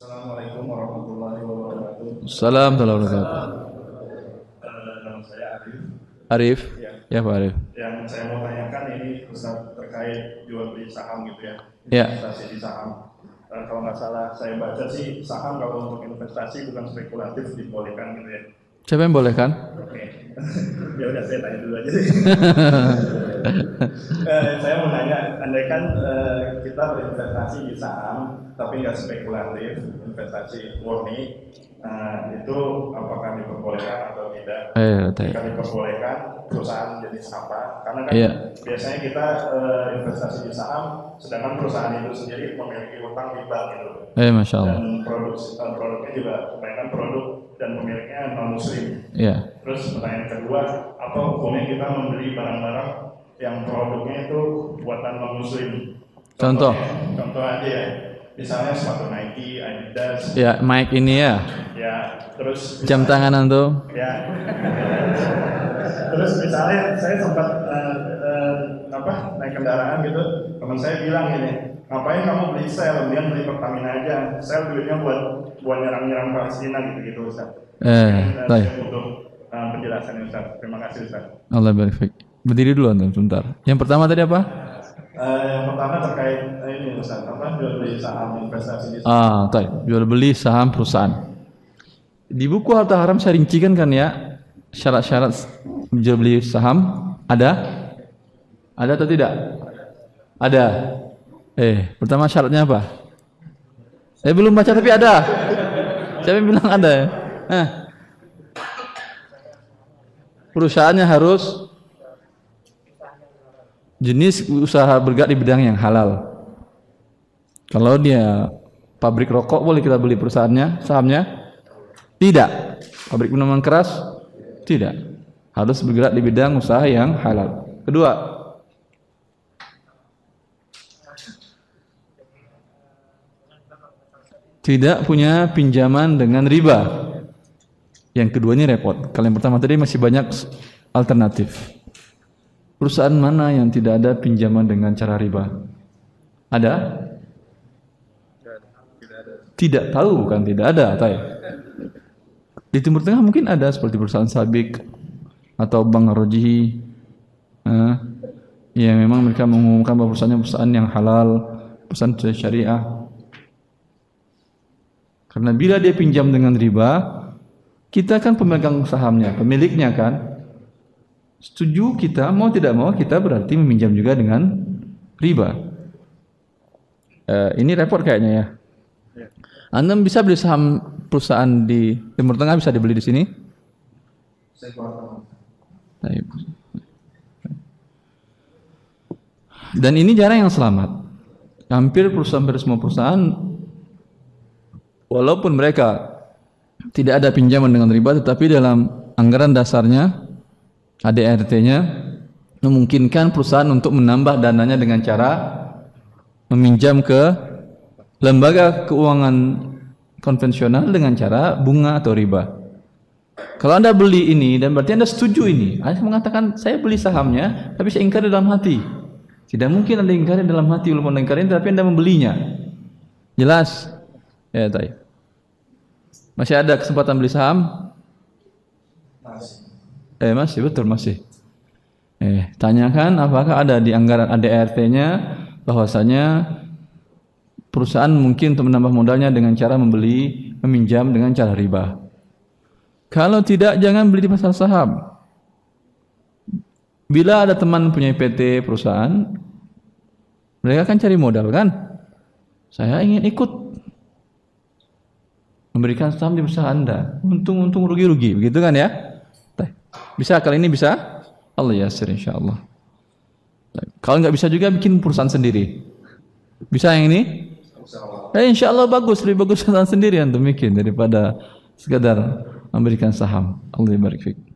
Assalamualaikum warahmatullahi wabarakatuh. Salam warahmatullahi wabarakatuh. Eh, nama saya Arif. Arif? Ya. Ya Pak Arif. Yang saya mau tanyakan ini Ustaz terkait jual beli saham gitu ya. Ya. Investasi di saham. Eh, kalau nggak salah saya baca sih saham kalau untuk investasi bukan spekulatif dibolehkan gitu ya. Siapa yang boleh kan? Oke. ya udah saya tanya dulu aja. Eh, saya mau nanya, andai kan eh, kita berinvestasi di saham tapi nggak spekulatif, investasi murni, nah, itu apakah diperbolehkan atau tidak? Eh, tanya. Jika diperbolehkan, perusahaan jenis apa? Karena kan Iya. biasanya kita eh, investasi di saham, sedangkan perusahaan itu sendiri memiliki utang di bank gitu. Eh, masya Allah. Dan produk eh, produknya juga kebanyakan produk dan pemiliknya non muslim. Ya. Terus pertanyaan kedua, apa hukumnya kita membeli barang-barang yang produknya itu buatan non muslim? Contoh? Contoh aja ya, misalnya sepatu Nike, Adidas, Ya, mic ini ya. ya terus Jam tanganan tuh. ya. terus misalnya saya sempat eh, eh, apa naik kendaraan gitu, teman saya bilang ini, ngapain kamu beli sel, kemudian beli Pertamina aja, sel duitnya buat buat nyerang-nyerang Palestina gitu-gitu Ustaz. Eh, baik. saya butuh eh, penjelasan Ustaz. Terima kasih Ustaz. Allah fiik. Berdiri dulu antum sebentar. Yang pertama tadi apa? Eh, yang pertama terkait eh, ini Ustaz, apa jual beli saham investasi di Ah, baik. Jual beli saham perusahaan. Di buku harta haram saya rincikan kan ya syarat-syarat jual beli saham ada? Ada atau tidak? Ada. Eh, pertama syaratnya apa? Saya belum baca tapi ada. Yang bilang ada? Eh. Perusahaannya harus jenis usaha bergerak di bidang yang halal. Kalau dia pabrik rokok boleh kita beli perusahaannya, sahamnya? Tidak. Pabrik minuman keras? Tidak. Harus bergerak di bidang usaha yang halal. Kedua, tidak punya pinjaman dengan riba. Yang keduanya repot. Kalau yang pertama tadi masih banyak alternatif. Perusahaan mana yang tidak ada pinjaman dengan cara riba? Ada? Tidak tahu kan tidak ada, tahu. Di Timur Tengah mungkin ada seperti perusahaan Sabik atau Bank Roji. Eh, ya memang mereka mengumumkan bahwa perusahaannya perusahaan yang halal, perusahaan syariah. Karena bila dia pinjam dengan riba, kita kan pemegang sahamnya, pemiliknya kan. Setuju kita, mau tidak mau kita berarti meminjam juga dengan riba. Eh, ini repot kayaknya ya. Anda bisa beli saham perusahaan di Timur Tengah bisa dibeli di sini? Saya kurang tahu. Baik. Dan ini jarang yang selamat. Hampir perusahaan hampir semua perusahaan walaupun mereka tidak ada pinjaman dengan riba tetapi dalam anggaran dasarnya ADRT-nya memungkinkan perusahaan untuk menambah dananya dengan cara meminjam ke lembaga keuangan konvensional dengan cara bunga atau riba. Kalau Anda beli ini dan berarti Anda setuju ini. Anda mengatakan saya beli sahamnya tapi saya ingkari dalam hati. Tidak mungkin Anda ingkari dalam hati walaupun Anda ingkari tapi Anda membelinya. Jelas? Ya, tahu. Masih ada kesempatan beli saham? Masih. Eh, masih betul masih. Eh, tanyakan apakah ada di anggaran ADRT-nya bahwasanya perusahaan mungkin untuk menambah modalnya dengan cara membeli, meminjam dengan cara riba. Kalau tidak, jangan beli di pasar saham. Bila ada teman punya PT perusahaan, mereka kan cari modal kan? Saya ingin ikut memberikan saham di perusahaan Anda. Untung-untung rugi-rugi, begitu kan ya? Bisa kali ini bisa? Allah yasir insyaallah. Kalau nggak bisa juga bikin perusahaan sendiri. Bisa yang ini? Eh, insya Allah bagus, lebih bagus perusahaan sendiri yang bikin daripada sekadar memberikan saham. Allah barik.